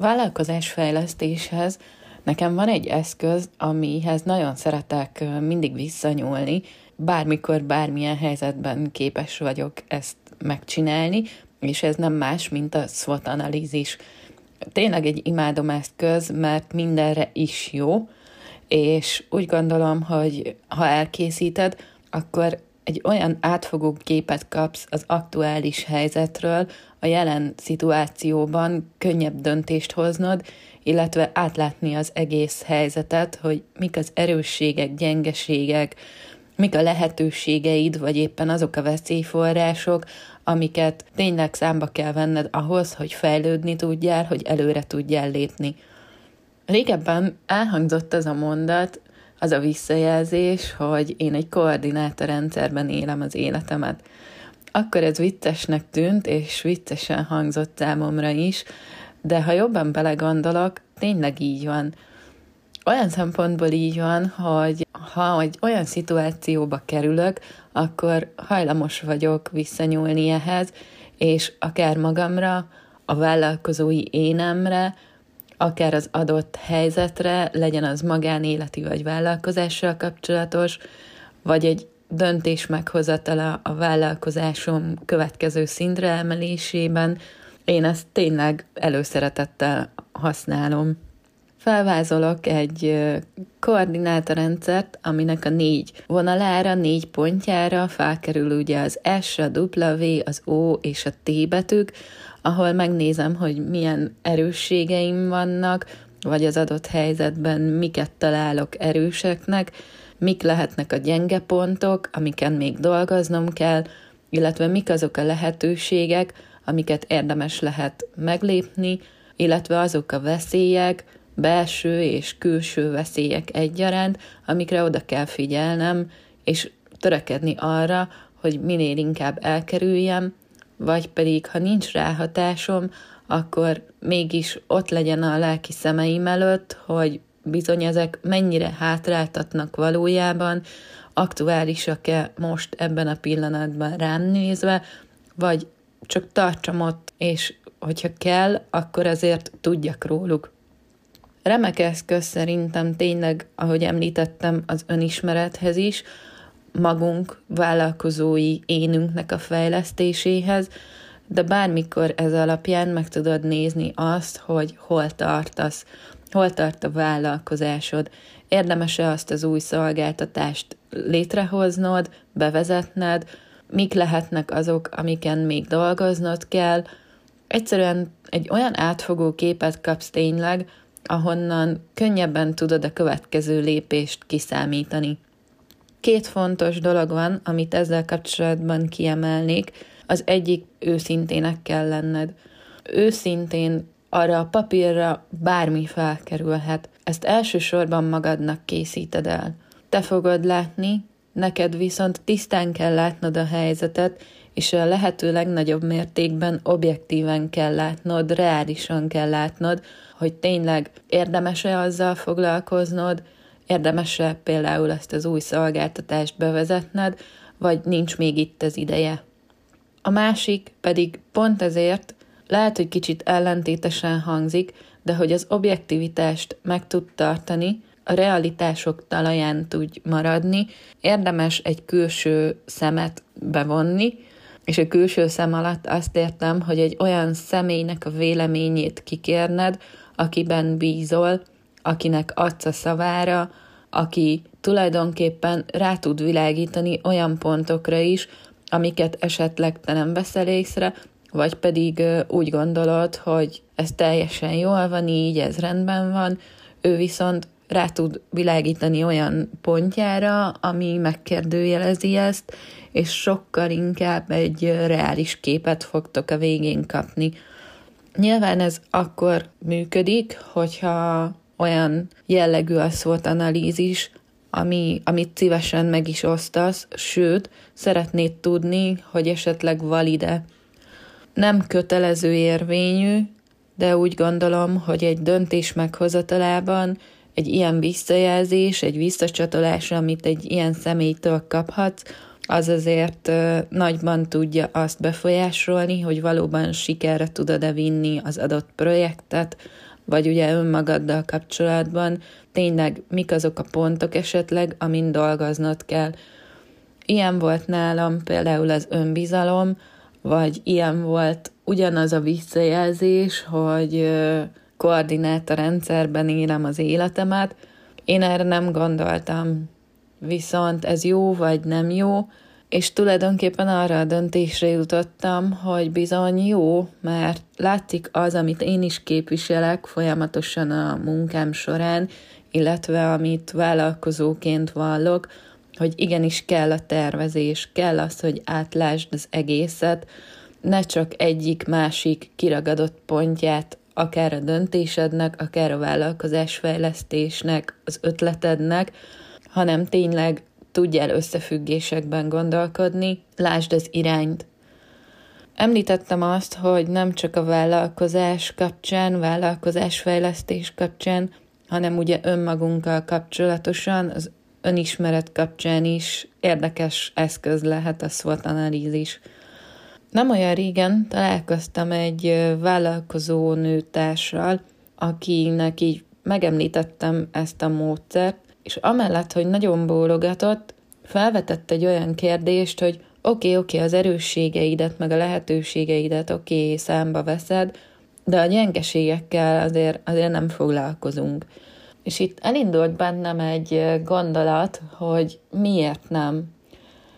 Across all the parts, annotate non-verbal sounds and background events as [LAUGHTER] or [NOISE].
Vállalkozásfejlesztéshez nekem van egy eszköz, amihez nagyon szeretek mindig visszanyúlni, bármikor, bármilyen helyzetben képes vagyok ezt megcsinálni, és ez nem más, mint a SWOT analízis. Tényleg egy imádom eszköz, mert mindenre is jó, és úgy gondolom, hogy ha elkészíted, akkor egy olyan átfogó képet kapsz az aktuális helyzetről, a jelen szituációban könnyebb döntést hoznod, illetve átlátni az egész helyzetet, hogy mik az erősségek, gyengeségek, mik a lehetőségeid, vagy éppen azok a veszélyforrások, amiket tényleg számba kell venned ahhoz, hogy fejlődni tudjál, hogy előre tudjál lépni. Régebben elhangzott az a mondat, az a visszajelzés, hogy én egy koordinátorrendszerben élem az életemet. Akkor ez viccesnek tűnt, és viccesen hangzott számomra is, de ha jobban belegondolok, tényleg így van. Olyan szempontból így van, hogy ha egy olyan szituációba kerülök, akkor hajlamos vagyok visszanyúlni ehhez, és akár magamra, a vállalkozói énemre, akár az adott helyzetre, legyen az magánéleti vagy vállalkozással kapcsolatos, vagy egy döntés meghozatala a vállalkozásom következő szintre emelésében, én ezt tényleg előszeretettel használom. Felvázolok egy koordinátorrendszert, aminek a négy vonalára, négy pontjára felkerül ugye az S, a W, az O és a T betűk, ahol megnézem, hogy milyen erősségeim vannak, vagy az adott helyzetben miket találok erőseknek, mik lehetnek a gyenge pontok, amiken még dolgoznom kell, illetve mik azok a lehetőségek, amiket érdemes lehet meglépni, illetve azok a veszélyek, belső és külső veszélyek egyaránt, amikre oda kell figyelnem, és törekedni arra, hogy minél inkább elkerüljem, vagy pedig, ha nincs ráhatásom, akkor mégis ott legyen a lelki szemeim előtt, hogy bizony ezek mennyire hátráltatnak valójában, aktuálisak-e most ebben a pillanatban rám nézve, vagy csak tartsam ott, és hogyha kell, akkor azért tudjak róluk. Remek eszköz szerintem tényleg, ahogy említettem, az önismerethez is, magunk vállalkozói énünknek a fejlesztéséhez, de bármikor ez alapján meg tudod nézni azt, hogy hol tartasz, hol tart a vállalkozásod, érdemes-e azt az új szolgáltatást létrehoznod, bevezetned, mik lehetnek azok, amiken még dolgoznod kell. Egyszerűen egy olyan átfogó képet kapsz tényleg, ahonnan könnyebben tudod a következő lépést kiszámítani. Két fontos dolog van, amit ezzel kapcsolatban kiemelnék. Az egyik őszintének kell lenned. Őszintén arra a papírra bármi felkerülhet. Ezt elsősorban magadnak készíted el. Te fogod látni, neked viszont tisztán kell látnod a helyzetet, és a lehető legnagyobb mértékben objektíven kell látnod, reálisan kell látnod, hogy tényleg érdemes-e azzal foglalkoznod, érdemes-e például ezt az új szolgáltatást bevezetned, vagy nincs még itt az ideje. A másik pedig pont ezért lehet, hogy kicsit ellentétesen hangzik, de hogy az objektivitást meg tud tartani, a realitások talaján tudj maradni, érdemes egy külső szemet bevonni, és a külső szem alatt azt értem, hogy egy olyan személynek a véleményét kikérned, akiben bízol, akinek adsz a szavára, aki tulajdonképpen rá tud világítani olyan pontokra is, amiket esetleg te nem veszel észre, vagy pedig úgy gondolod, hogy ez teljesen jól van így, ez rendben van, ő viszont rá tud világítani olyan pontjára, ami megkérdőjelezi ezt, és sokkal inkább egy reális képet fogtok a végén kapni. Nyilván ez akkor működik, hogyha olyan jellegű a szót analízis, ami, amit szívesen meg is osztasz, sőt, szeretnéd tudni, hogy esetleg valide. Nem kötelező érvényű, de úgy gondolom, hogy egy döntés meghozatalában egy ilyen visszajelzés, egy visszacsatolás, amit egy ilyen személytől kaphatsz, az azért nagyban tudja azt befolyásolni, hogy valóban sikerre tudod-e vinni az adott projektet, vagy ugye önmagaddal kapcsolatban, tényleg mik azok a pontok esetleg, amin dolgoznod kell. Ilyen volt nálam például az önbizalom, vagy ilyen volt ugyanaz a visszajelzés, hogy koordináta rendszerben élem az életemet. Én erre nem gondoltam. Viszont ez jó vagy nem jó, és tulajdonképpen arra a döntésre jutottam, hogy bizony jó, mert látszik az, amit én is képviselek folyamatosan a munkám során, illetve amit vállalkozóként vallok, hogy igenis kell a tervezés, kell az, hogy átlásd az egészet, ne csak egyik-másik kiragadott pontját, akár a döntésednek, akár a vállalkozásfejlesztésnek, az ötletednek, hanem tényleg tudjál összefüggésekben gondolkodni, lásd az irányt. Említettem azt, hogy nem csak a vállalkozás kapcsán, vállalkozásfejlesztés kapcsán, hanem ugye önmagunkkal kapcsolatosan, az önismeret kapcsán is érdekes eszköz lehet a SWOT analízis. Nem olyan régen találkoztam egy vállalkozó nőtársal, akinek így megemlítettem ezt a módszert, és amellett, hogy nagyon bólogatott, felvetett egy olyan kérdést, hogy oké, okay, oké, okay, az erősségeidet, meg a lehetőségeidet oké, okay, számba veszed, de a gyengeségekkel azért, azért nem foglalkozunk. És itt elindult bennem egy gondolat, hogy miért nem.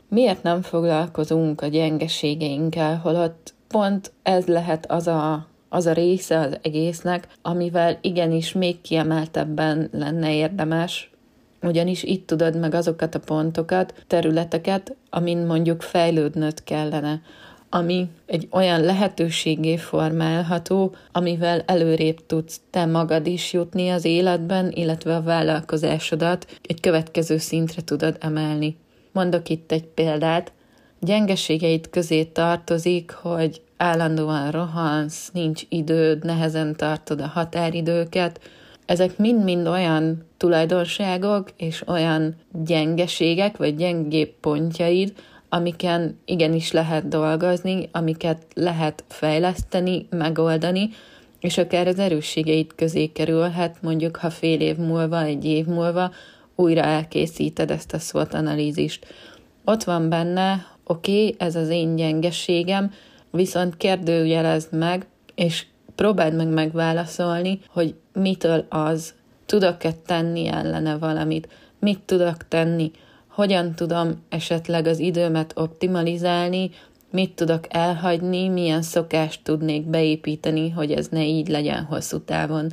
Miért nem foglalkozunk a gyengeségeinkkel, holott pont ez lehet az a, az a része az egésznek, amivel igenis még kiemeltebben lenne érdemes ugyanis itt tudod meg azokat a pontokat, területeket, amin mondjuk fejlődnöd kellene, ami egy olyan lehetőségé formálható, amivel előrébb tudsz te magad is jutni az életben, illetve a vállalkozásodat egy következő szintre tudod emelni. Mondok itt egy példát. Gyengeségeid közé tartozik, hogy állandóan rohansz, nincs időd, nehezen tartod a határidőket, ezek mind-mind olyan tulajdonságok és olyan gyengeségek, vagy gyengébb pontjaid, amiken igenis lehet dolgozni, amiket lehet fejleszteni, megoldani, és akár az erősségeid közé kerülhet, mondjuk ha fél év múlva, egy év múlva újra elkészíted ezt a SWOT analízist. Ott van benne, oké, okay, ez az én gyengeségem, viszont kérdőjelezd meg, és próbáld meg megválaszolni, hogy mitől az, tudok-e tenni ellene valamit, mit tudok tenni, hogyan tudom esetleg az időmet optimalizálni, mit tudok elhagyni, milyen szokást tudnék beépíteni, hogy ez ne így legyen hosszú távon.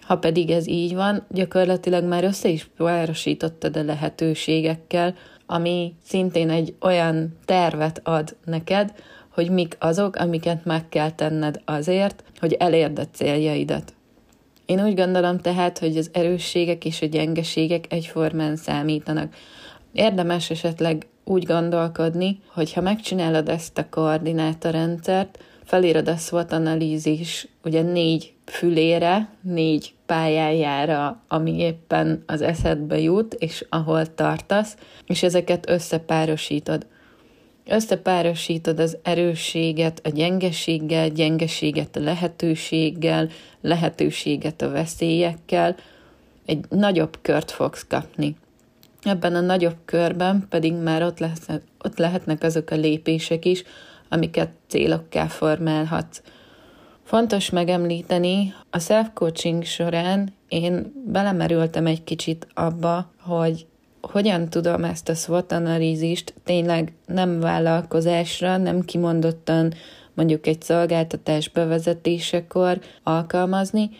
Ha pedig ez így van, gyakorlatilag már össze is párosítottad a lehetőségekkel, ami szintén egy olyan tervet ad neked, hogy mik azok, amiket meg kell tenned azért, hogy elérd a céljaidat. Én úgy gondolom tehát, hogy az erősségek és a gyengeségek egyformán számítanak. Érdemes esetleg úgy gondolkodni, hogy ha megcsinálod ezt a koordinátorrendszert, felírod a SWOT analízis ugye négy fülére, négy pályájára, ami éppen az eszedbe jut, és ahol tartasz, és ezeket összepárosítod. Összepárosítod az erősséget a gyengeséggel, gyengeséget a lehetőséggel, lehetőséget a veszélyekkel, egy nagyobb kört fogsz kapni. Ebben a nagyobb körben pedig már ott, lesz, ott lehetnek azok a lépések is, amiket célokká formálhatsz. Fontos megemlíteni, a self-coaching során én belemerültem egy kicsit abba, hogy hogyan tudom ezt a SWOT analízist tényleg nem vállalkozásra, nem kimondottan mondjuk egy szolgáltatás bevezetésekor alkalmazni,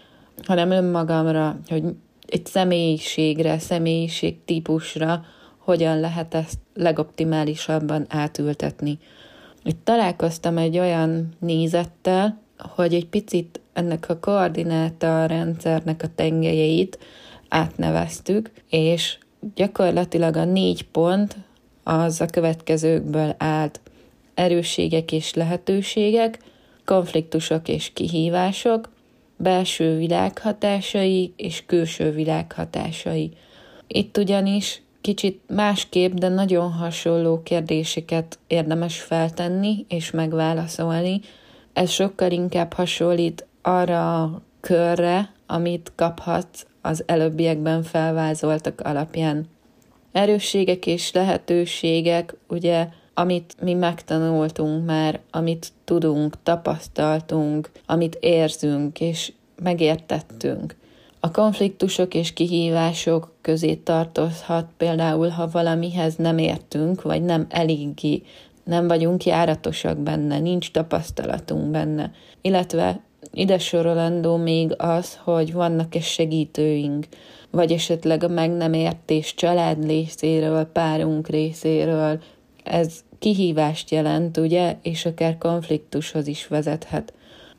hanem önmagamra, hogy egy személyiségre, személyiség típusra hogyan lehet ezt legoptimálisabban átültetni. Itt találkoztam egy olyan nézettel, hogy egy picit ennek a koordináta rendszernek a tengelyeit átneveztük, és gyakorlatilag a négy pont az a következőkből állt. Erősségek és lehetőségek, konfliktusok és kihívások, belső világhatásai és külső világhatásai. Itt ugyanis kicsit másképp, de nagyon hasonló kérdéseket érdemes feltenni és megválaszolni. Ez sokkal inkább hasonlít arra a körre, amit kaphatsz az előbbiekben felvázoltak alapján. Erősségek és lehetőségek, ugye, amit mi megtanultunk már, amit tudunk, tapasztaltunk, amit érzünk és megértettünk. A konfliktusok és kihívások közé tartozhat például, ha valamihez nem értünk, vagy nem eléggé, nem vagyunk járatosak benne, nincs tapasztalatunk benne. Illetve ide sorolandó még az, hogy vannak-e segítőink, vagy esetleg a meg nem értés család részéről, párunk részéről. Ez kihívást jelent, ugye, és akár konfliktushoz is vezethet.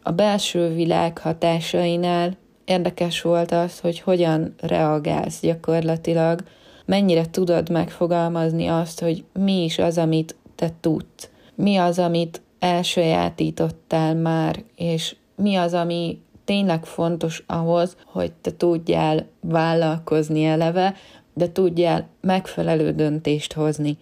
A belső világ hatásainál érdekes volt az, hogy hogyan reagálsz gyakorlatilag, mennyire tudod megfogalmazni azt, hogy mi is az, amit te tudsz, mi az, amit elsajátítottál már, és mi az, ami tényleg fontos ahhoz, hogy te tudjál vállalkozni eleve, de tudjál megfelelő döntést hozni.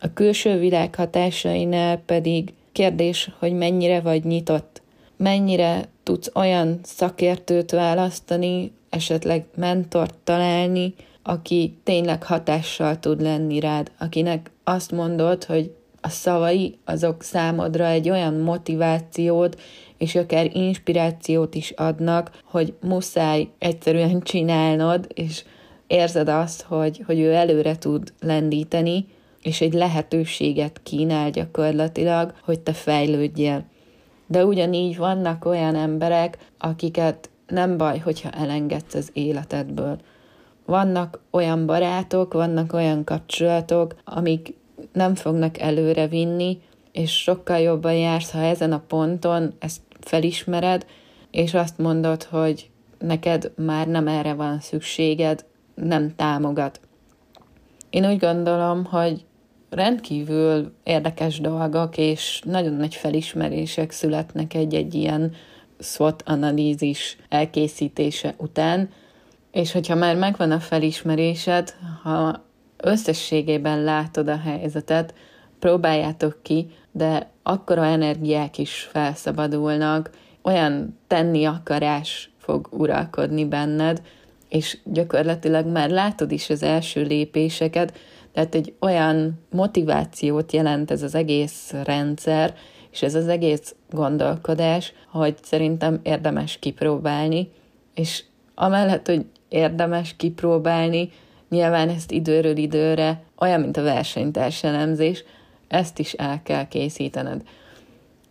A külső világ hatásainál pedig kérdés, hogy mennyire vagy nyitott, mennyire tudsz olyan szakértőt választani, esetleg mentort találni, aki tényleg hatással tud lenni rád, akinek azt mondod, hogy a szavai azok számodra egy olyan motivációt és akár inspirációt is adnak, hogy muszáj egyszerűen [LAUGHS] csinálnod, és érzed azt, hogy, hogy ő előre tud lendíteni, és egy lehetőséget kínál gyakorlatilag, hogy te fejlődjél. De ugyanígy vannak olyan emberek, akiket nem baj, hogyha elengedsz az életedből. Vannak olyan barátok, vannak olyan kapcsolatok, amik nem fognak előre vinni, és sokkal jobban jársz, ha ezen a ponton ezt felismered, és azt mondod, hogy neked már nem erre van szükséged, nem támogat. Én úgy gondolom, hogy rendkívül érdekes dolgok és nagyon nagy felismerések születnek egy-egy ilyen SWOT analízis elkészítése után, és hogyha már megvan a felismerésed, ha összességében látod a helyzetet, próbáljátok ki, de akkora energiák is felszabadulnak, olyan tenni akarás fog uralkodni benned, és gyakorlatilag már látod is az első lépéseket, tehát egy olyan motivációt jelent ez az egész rendszer, és ez az egész gondolkodás, hogy szerintem érdemes kipróbálni, és amellett, hogy érdemes kipróbálni, nyilván ezt időről időre, olyan, mint a versenytárs elemzés, ezt is el kell készítened.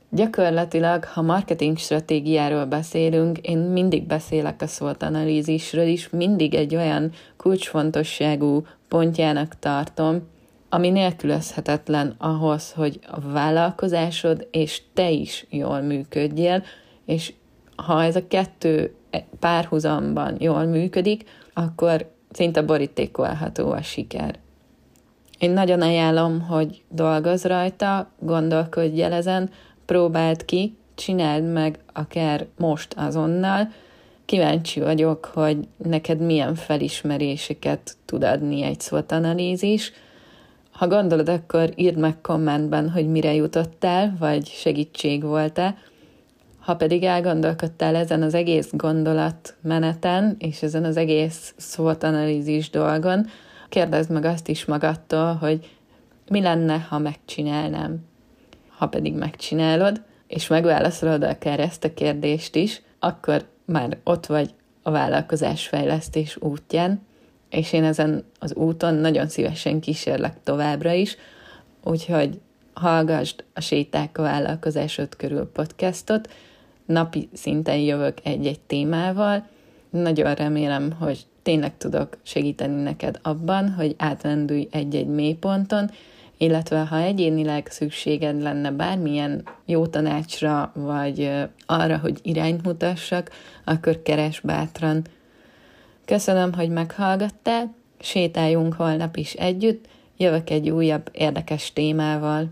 Gyakorlatilag, ha marketing stratégiáról beszélünk, én mindig beszélek a SWOT analízisről is, mindig egy olyan kulcsfontosságú pontjának tartom, ami nélkülözhetetlen ahhoz, hogy a vállalkozásod és te is jól működjél, és ha ez a kettő párhuzamban jól működik, akkor szinte borítékolható a siker. Én nagyon ajánlom, hogy dolgozz rajta, gondolkodj el ezen, próbáld ki, csináld meg akár most azonnal. Kíváncsi vagyok, hogy neked milyen felismeréseket tud adni egy szótanalízis. Ha gondolod, akkor írd meg kommentben, hogy mire jutottál, vagy segítség volt-e. Ha pedig elgondolkodtál ezen az egész gondolatmeneten, és ezen az egész szótanalízis dolgon, kérdezd meg azt is magadtól, hogy mi lenne, ha megcsinálnám. Ha pedig megcsinálod, és megválaszolod akár ezt a kérdést is, akkor már ott vagy a vállalkozásfejlesztés útján, és én ezen az úton nagyon szívesen kísérlek továbbra is, úgyhogy hallgassd a Séták a vállalkozásod körül podcastot, napi szinten jövök egy-egy témával, nagyon remélem, hogy tényleg tudok segíteni neked abban, hogy átlendülj egy-egy mélyponton, illetve ha egyénileg szükséged lenne bármilyen jó tanácsra, vagy arra, hogy irányt mutassak, akkor keres bátran. Köszönöm, hogy meghallgattál, sétáljunk holnap is együtt, jövök egy újabb érdekes témával.